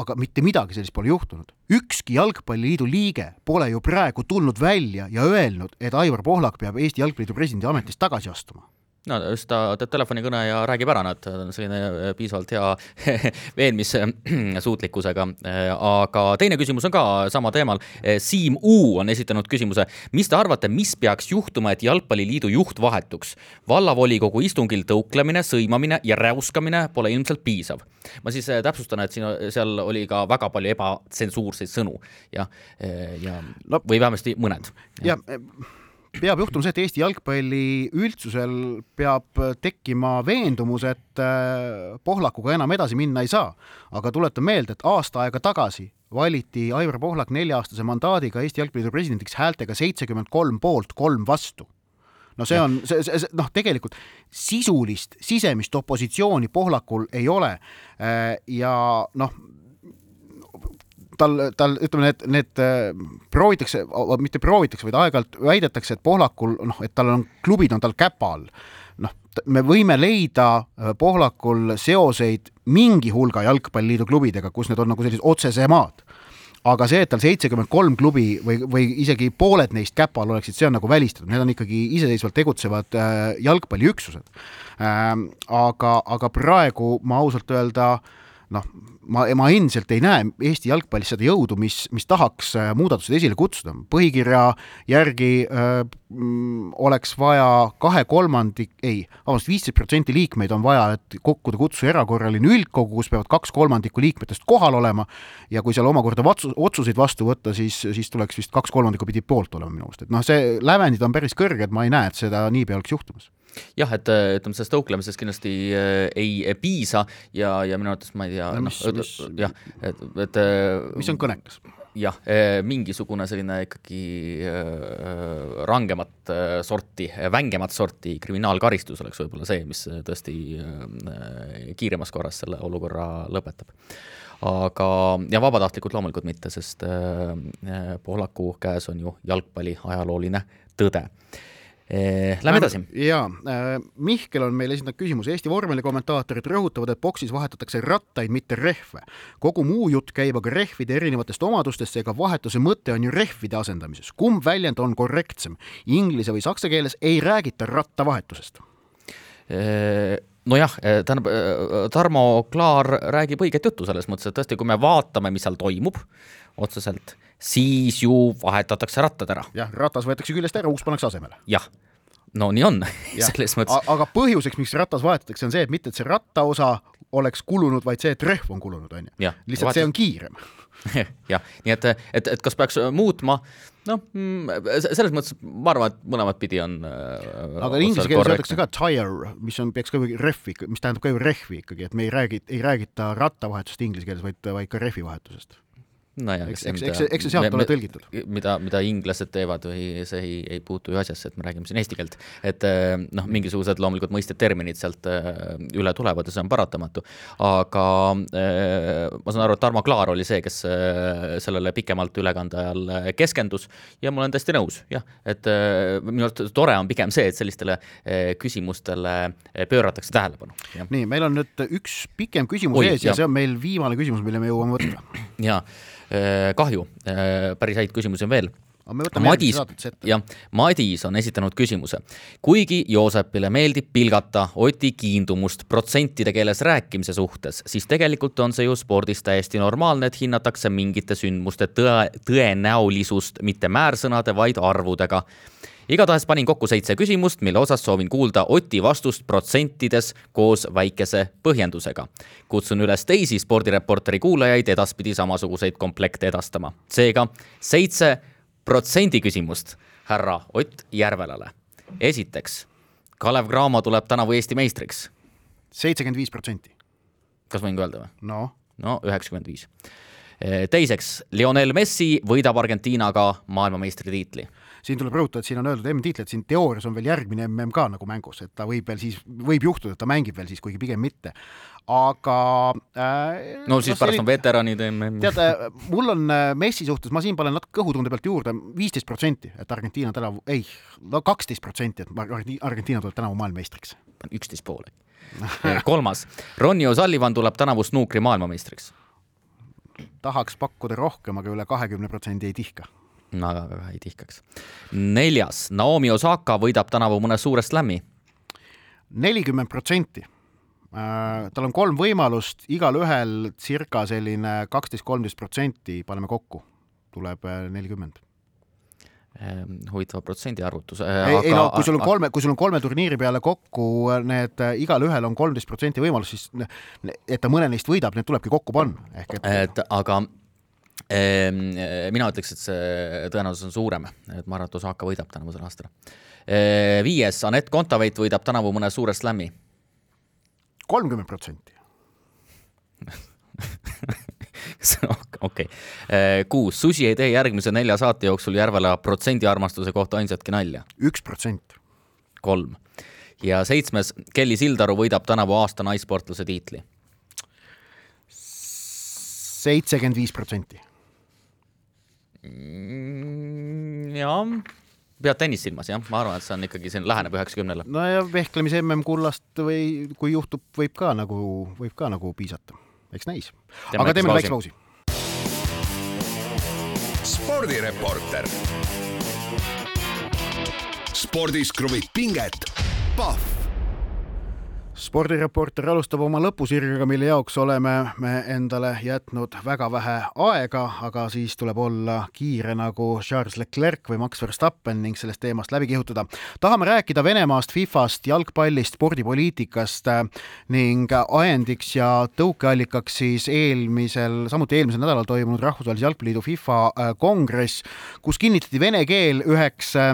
aga mitte midagi sellist pole juhtunud. ükski Jalgpalliliidu liige pole ju praegu tulnud välja ja öelnud, et Aivar Pohlak peab Eesti Jalgpalliliidu presidendi ametist tagasi astuma no just ta teeb telefonikõne ja räägib ära, nad on selline äh, piisavalt hea [laughs] veenmissuutlikkusega. [clears throat] Äh, aga teine küsimus on ka sama teemal. Äh, Siim U on esitanud küsimuse, mis te arvate, mis peaks juhtuma, et Jalgpalliliidu juht vahetuks? vallavolikogu istungil tõuklemine, sõimamine ja räuskamine pole ilmselt piisav. ma siis täpsustan, et siin, seal oli ka väga palju ebatsensuurseid sõnu ja, ja no, või vähemasti mõned. jah ja peab juhtuma see, et Eesti jalgpalli üldsusel peab tekkima veendumus, et äh, Pohlakuga enam edasi minna ei saa. aga tuletan meelde, et aasta aega tagasi valiti Aivar Pohlak nelja-aastase mandaadiga Eesti Jalgpalliliidu presidendiks häältega seitsekümmend kolm poolt, kolm vastu no see on, see, see, noh, tegelikult sisulist sisemist opositsiooni Pohlakul ei ole. Äh, ja noh, tal, tal ütleme, need, need äh, proovitakse, mitte proovitakse, vaid aeg-ajalt väidetakse, et Pohlakul noh, et tal on, klubid on tal käpa all. noh, me võime leida äh, Pohlakul seoseid mingi hulga jalgpalliliidu klubidega, kus need on nagu sellised otsesemad aga see, et tal seitsekümmend kolm klubi või, või isegi pooled neist käpal oleksid, see on nagu välistatud, need on ikkagi iseseisvalt tegutsevad äh, jalgpalliüksused ähm,. aga, aga praegu ma ausalt öelda noh, ma, ma endiselt ei näe Eesti jalgpallis seda jõudu, mis, mis tahaks äh, muudatused esile kutsuda. põhikirja järgi öö, äh, mm, oleks vaja kahe kolmandik, ei, vabandust, viisteist protsenti liikmeid on vaja, et kokkuda kutsuja erakorraline üldkogu, kus peavad kaks kolmandikku liikmetest kohal olema ja kui seal omakorda vatsu, otsuseid vastu võtta, siis, siis tuleks vist kaks kolmandikku pidi poolt olema minu arust, et noh, see lävendid on päris kõrged, ma ei näe, et seda niipea oleks juhtumas jah, et ütleme, sellest tõuklemisest kindlasti äh, ei piisa ja, ja minu arvates ma ei tea no,, noh, jah, et, et äh, mis on kõnekas? jah, äh, mingisugune selline ikkagi rangemat sorti, vängemat sorti kriminaalkaristus oleks võib-olla see, mis tõesti kiiremas korras selle olukorra lõpetab. aga, ja vabatahtlikult loomulikult mitte, sest Pohlaku käes on ju jalgpalli ajalooline tõde lähme edasi. jaa, äh, Mihkel on meile esitanud küsimuse, Eesti vormelikommentaatorid rõhutavad, et boksis vahetatakse rattaid, mitte rehve. kogu muu jutt käib aga rehvide erinevatest omadustest, seega vahetuse mõte on ju rehvide asendamises. kumb väljend on korrektsem? Inglise või saksa keeles ei räägita rattavahetusest eh, nojah, eh, tähendab, Tarmo Klaar räägib õiget juttu selles mõttes, et tõesti, kui me vaatame, mis seal toimub otseselt siis ju vahetatakse rattad ära. jah, ratas võetakse küljest ära, uus pannakse asemele. jah, no nii on selles mõttes. aga põhjuseks, miks ratas vahetatakse, on see, et mitte, et see rattaosa oleks kulunud, vaid see, et rehv on kulunud, on ju. lihtsalt vahetus... see on kiirem [laughs] jah, nii et, et, et kas peaks muutma, noh, mm, selles mõttes ma arvan, et mõlemat pidi on äh, aga inglise keeles öeldakse ka tire, mis on, peaks ka rehvi, mis tähendab ka ju rehvi ikkagi, et me ei räägi, ei räägita rattavahetusest inglise keeles, vaid, vaid ka rehvi vahetusest nojah, eks, eks, eks, eks see sealt ole tõlgitud. mida, mida inglased teevad või see ei, ei puutu ju asjasse, et me räägime siin eesti keelt. et eh, noh, mingisugused loomulikult mõisted, terminid sealt eh, üle tulevad ja see on paratamatu. aga eh, ma saan aru, et Tarmo Klaar oli see, kes sellele pikemalt ülekande ajal keskendus ja ma olen täiesti nõus, jah, et minu arust tore on pigem see, et sellistele küsimustele pööratakse tähelepanu. nii, meil on nüüd üks pikem küsimus Oi, ees ja, ja see on meil viimane küsimus, mille me jõuame võtta. jaa Äh, kahju, äh, päris häid küsimusi on veel. Madis, jah, Madis on esitanud küsimuse. kuigi Joosepile meeldib pilgata Oti kiindumust protsentide keeles rääkimise suhtes, siis tegelikult on see ju spordis täiesti normaalne, et hinnatakse mingite sündmuste tõe, tõenäolisust mitte määrsõnade, vaid arvudega igatahes panin kokku seitse küsimust, mille osas soovin kuulda Oti vastust protsentides koos väikese põhjendusega. kutsun üles teisi spordireporteri kuulajaid edaspidi samasuguseid komplekte edastama. seega seitse protsendi küsimust härra Ott Järvelale. esiteks, Kalev Cramo tuleb tänavu Eesti meistriks. seitsekümmend viis protsenti kas võin ka öelda või? noh. no üheksakümmend viis. teiseks, Lionel Messi võidab Argentiinaga maailmameistritiitli siin tuleb rõhutada, et siin on öeldud MM-tiitel, et siin teoorias on veel järgmine MM ka nagu mängus, et ta võib veel siis, võib juhtuda, et ta mängib veel siis, kuigi pigem mitte. aga äh, no siis no, pärast on veteranid MM. tead, äh, mul on äh, Messi suhtes, ma siin panen natuke kõhutunde pealt juurde, viisteist protsenti, et Argentiina tänavu, ei, no kaksteist protsenti, et Argentiina tuleb tänavu maailmameistriks. üksteist pool äkki kolmas, Ronnie O'Sullivan tuleb tänavu snuukri maailmameistriks. tahaks pakkuda rohkem, aga üle kahekümne protsendi ei tihka aga väga ei tihkaks. neljas, Naomi Osaka võidab tänavu mõne suure slam'i. nelikümmend protsenti. Äh, tal on kolm võimalust, igalühel circa selline kaksteist, kolmteist protsenti paneme kokku, tuleb äh, nelikümmend ehm, huvitava protsendi arvutus. Äh, ei, ei no kui sul on kolme, kui sul on kolme turniiri peale kokku need, igalühel on kolmteist protsenti võimalust, siis et ta mõne neist võidab, need tulebki kokku panna. ehk et, et aga mina ütleks, et see tõenäosus on suurem, et ma arvan, et Osaka võidab tänavusel aastal. Ehm, viies, Anett Kontaveit võidab tänavu mõne suure slam'i. kolmkümmend protsenti. [laughs] okei, ehm, kuus, Susi ei tee järgmise nelja saate jooksul Järvela protsendiarmastuse kohta ainsatki nalja. üks protsent. kolm ja seitsmes, Kelly Sildaru võidab tänavu aasta naissportlase tiitli. seitsekümmend viis protsenti jah, pead tennist silmas, jah, ma arvan, et see on ikkagi, see läheneb üheksakümnele. no ja vehklemise MM-kullast või kui juhtub, võib ka nagu, võib ka nagu piisata, eks näis. aga teeme väikse pausi. spordireporter. spordis kruvib pinget, Pahv spordireporter alustab oma lõpusirgega, mille jaoks oleme me endale jätnud väga vähe aega, aga siis tuleb olla kiire nagu Charles Leclerc või Max Verstappen ning sellest teemast läbi kihutada. tahame rääkida Venemaast, Fifast, jalgpallist, spordipoliitikast äh, ning ajendiks ja tõukeallikaks siis eelmisel, samuti eelmisel nädalal toimunud Rahvusvahelise Jalgpalliliidu FIFA äh, kongress, kus kinnitati vene keel üheks äh,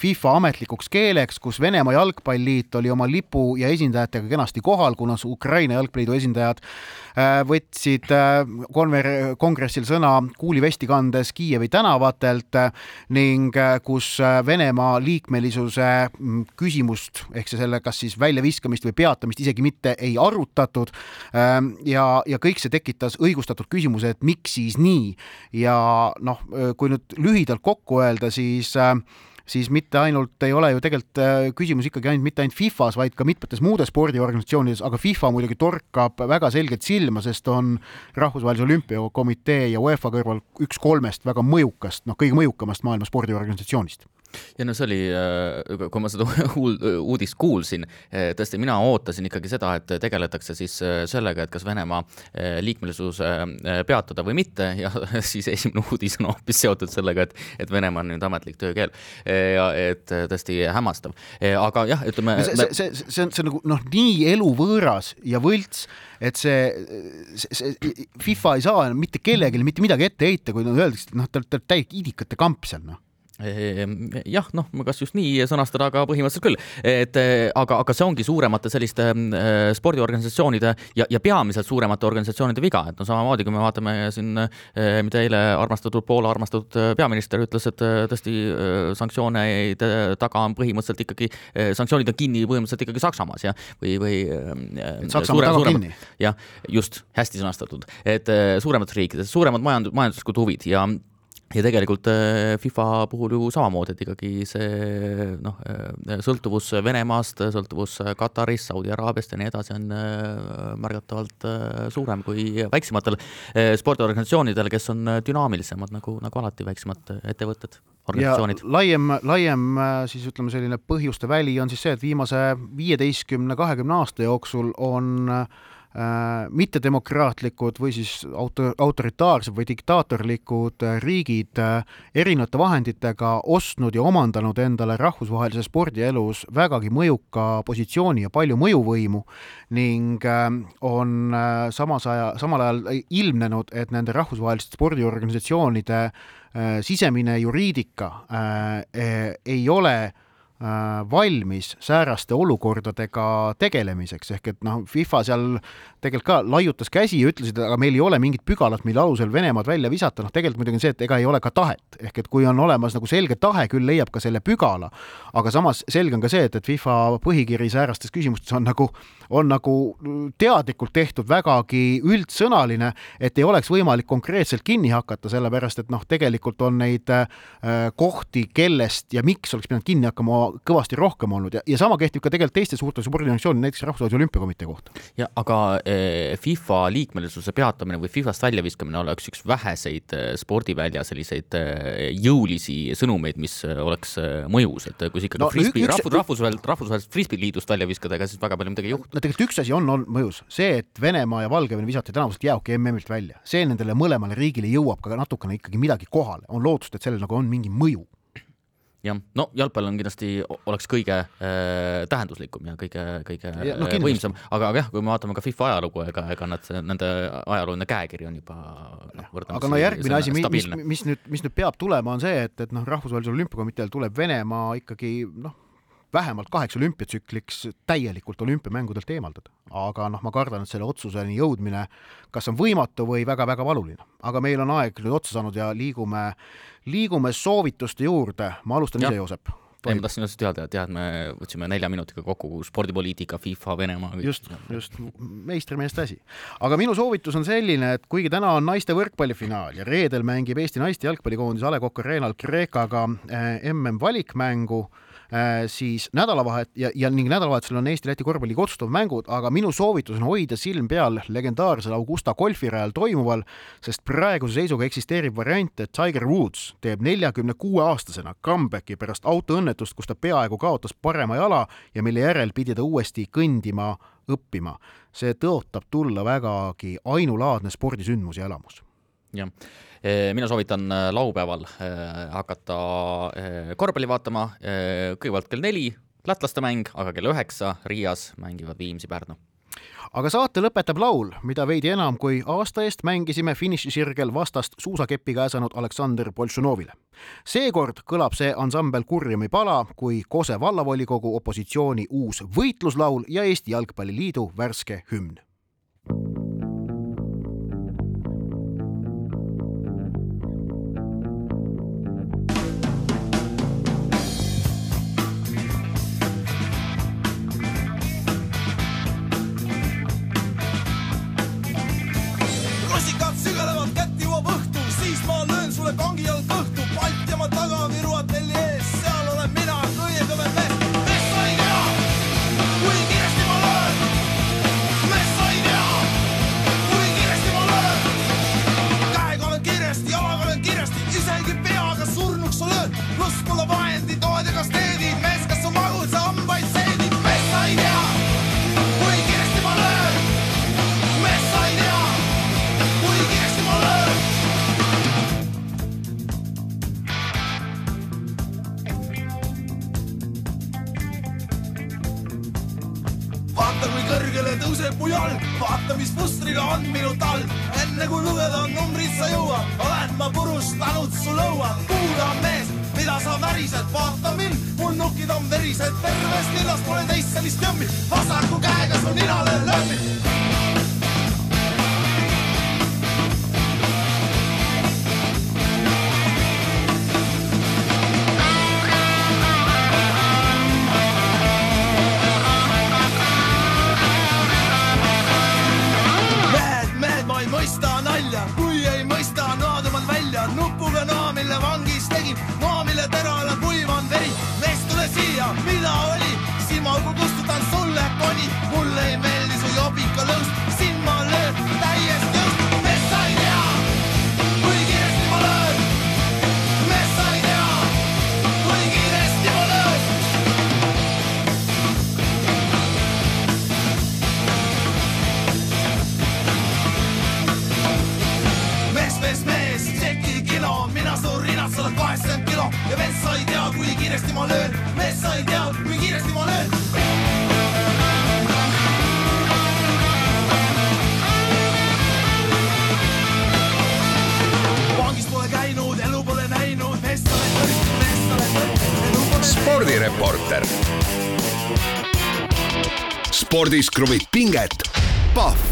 FIFA ametlikuks keeleks, kus Venemaa Jalgpalliliit oli oma lipu ja esi-, esindajatega kenasti kohal, kuna Ukraina jalgpalliliidu esindajad äh, võtsid äh, konver-, kongressil sõna kuulivesti kandes Kiievi tänavatelt äh, ning kus Venemaa liikmelisuse mm, küsimust ehk see selle kas siis väljaviskamist või peatamist isegi mitte ei arutatud. Ähm, ja, ja kõik see tekitas õigustatud küsimuse, et miks siis nii ja noh, kui nüüd lühidalt kokku öelda, siis äh, siis mitte ainult ei ole ju tegelikult äh, küsimus ikkagi ainult mitte ainult Fifas, vaid ka mitmetes muudes spordiorganisatsioonides, aga FIFA muidugi torkab väga selgelt silma, sest on Rahvusvahelise Olümpiakomitee ja UEFA kõrval üks kolmest väga mõjukast, noh, kõige mõjukamast maailma spordiorganisatsioonist ja no see oli, äh, kui ma seda [laughs] uudist kuulsin, äh, tõesti, mina ootasin ikkagi seda, et tegeletakse siis äh, sellega, et kas Venemaa liikmelisus peatada või mitte ja [laughs] siis esimene uudis on hoopis seotud sellega, et, et Venemaa on nüüd ametlik töökeel. ja et tõesti hämmastav, aga jah, ütleme. see, see, see, see on, see on nagu noh, nii eluvõõras ja võlts, et see, see, see FIFA ei saa mitte kellelegi mitte midagi ette heita, kui nad öeldakse, et noh, te olete täielik idikate kamp seal, noh jah, noh, kas just nii sõnastada, aga põhimõtteliselt küll, et eh, aga, aga see ongi suuremate selliste äh, spordiorganisatsioonide ja, ja peamiselt suuremate organisatsioonide viga, et no samamoodi, kui me vaatame siin äh,, mida eile armastatud Poola armastatud peaminister ütles, et tõesti sanktsioonide taga on põhimõtteliselt ikkagi, sanktsioonid on kinni põhimõtteliselt ikkagi Saksamaas ja või, või Saksamaa taga kinni. jah, just, hästi sõnastatud, et suuremates riikides, suuremad majand-, majanduslikud huvid ja ja tegelikult äh, FIFA puhul ju samamoodi, et ikkagi see noh, äh, sõltuvus Venemaast, sõltuvus Katarist, Saudi Araabiast ja nii edasi on äh, märgatavalt suurem kui väiksematel spordiorganisatsioonidel, kes on dünaamilisemad nagu, nagu alati väiksemad ettevõtted, organisatsioonid. laiem, laiem siis ütleme, selline põhjuste väli on siis see, et viimase viieteistkümne, kahekümne aasta jooksul on äh, mittedemokraatlikud või siis auto, autoritaarsed või diktaatorlikud äh, riigid äh, erinevate vahenditega ostnud ja omandanud endale rahvusvahelises spordielus vägagi mõjuka positsiooni ja palju mõjuvõimu ning on samas aja, samal ajal ilmnenud, et nende rahvusvaheliste spordiorganisatsioonide sisemine juriidika ei ole valmis sääraste olukordadega tegelemiseks, ehk et noh, FIFA seal tegelikult ka laiutas käsi ja ütles, et aga meil ei ole mingit pügalat, mille alusel Venemaad välja visata, noh tegelikult muidugi on see, et ega ei ole ka tahet, ehk et kui on olemas nagu selge tahe, küll leiab ka selle pügala, aga samas selge on ka see, et, et FIFA põhikiri säärastes küsimustes on nagu, on nagu teadlikult tehtud vägagi üldsõnaline, et ei oleks võimalik konkreetselt kinni hakata, sellepärast et noh, tegelikult on neid äh, kohti, kellest ja miks oleks pidanud kinni hakkama, kõvasti rohkem olnud ja, ja sama kehtib ka tegelikult teiste suurte spordiorganisatsioonide, näiteks Rahvusvahelise Olümpiakomitee kohta. ja aga Eh, FIFA liikmelisuse peatamine või FIFA-st väljaviskamine oleks üks väheseid eh, spordivälja selliseid eh, jõulisi sõnumeid, mis oleks mõjus, et kui sa ikkagi no, frisbee, rahvus, rahvusvaheliselt, rahvusvahelisest frisbee liidust välja viskad, ega siis väga palju midagi ei juhtu. Tegelikult üks asi on, on mõjus, see, et Venemaa ja Valgevene visati tänavust jäähoki MM-ilt välja, see nendele mõlemale riigile jõuab ka natukene ikkagi midagi kohale, on lootust, et sellel nagu on mingi mõju. Jah, no jalgpall on kindlasti, oleks kõige äh, tähenduslikum ja kõige, kõige ja, no, äh, võimsam, aga, aga jah, kui me vaatame ka FIFA ajalugu, ega, ega nad, nende ajalooline käekiri on juba noh, aga no järgmine asi, mis, mis nüüd, mis nüüd peab tulema, on see, et, et noh, Rahvusvahelisel Olümpiakomiteel tuleb Venemaa ikkagi noh, vähemalt kaheks olümpiatsükliks täielikult olümpiamängudelt eemaldada. aga noh, ma kardan, et selle otsuseni jõudmine kas on võimatu või väga-väga valuline. aga meil on aeg nüüd otsa saanud ja liigume, liigume soovituste juurde, ma alustan ja. ise, Joosep ei, ma tahtsin just teada, et jah, et me võtsime nelja minutiga kokku spordipoliitika, FIFA, Venemaa. just, just, meistrimeeste asi. aga minu soovitus on selline, et kuigi täna on naiste võrkpallifinaal ja reedel mängib Eesti naiste jalgpallikoondis A Le Coq Arena'l Kreekaga eh, MM-valikmängu, Äh, siis nädalavahet- ja, ja ning nädalavahetusel on Eesti-Läti korvpalliga otsustav mängud, aga minu soovitus on hoida silm peal legendaarsel Augusta golfirajal toimuval, sest praeguse seisuga eksisteerib variant, et Tiger Woods teeb neljakümne kuue aastasena comeback'i pärast autoõnnetust, kus ta peaaegu kaotas parema jala ja mille järel pidi ta uuesti kõndima õppima. see tõotab tulla vägagi ainulaadne spordisündmus ja elamus. jah mina soovitan eh, laupäeval eh, hakata korvpalli vaatama, kõigepealt kell neli lätlaste mäng, aga kell üheksa Riias mängivad Viimsi Pärnu aga saate lõpetab laul, mida veidi enam kui aasta eest mängisime finišisirgel vastast suusakepi käesanud Aleksander Boltšunovile. seekord kõlab see ansambel Kurjumi pala kui Kose vallavolikogu opositsiooni uus võitluslaul ja Eesti Jalgpalliliidu värske hümn. Mees, mees, tšeki kino, mina su rinnad sada kaheksakümmend kilo. Spordis kruvib pinget, Pahv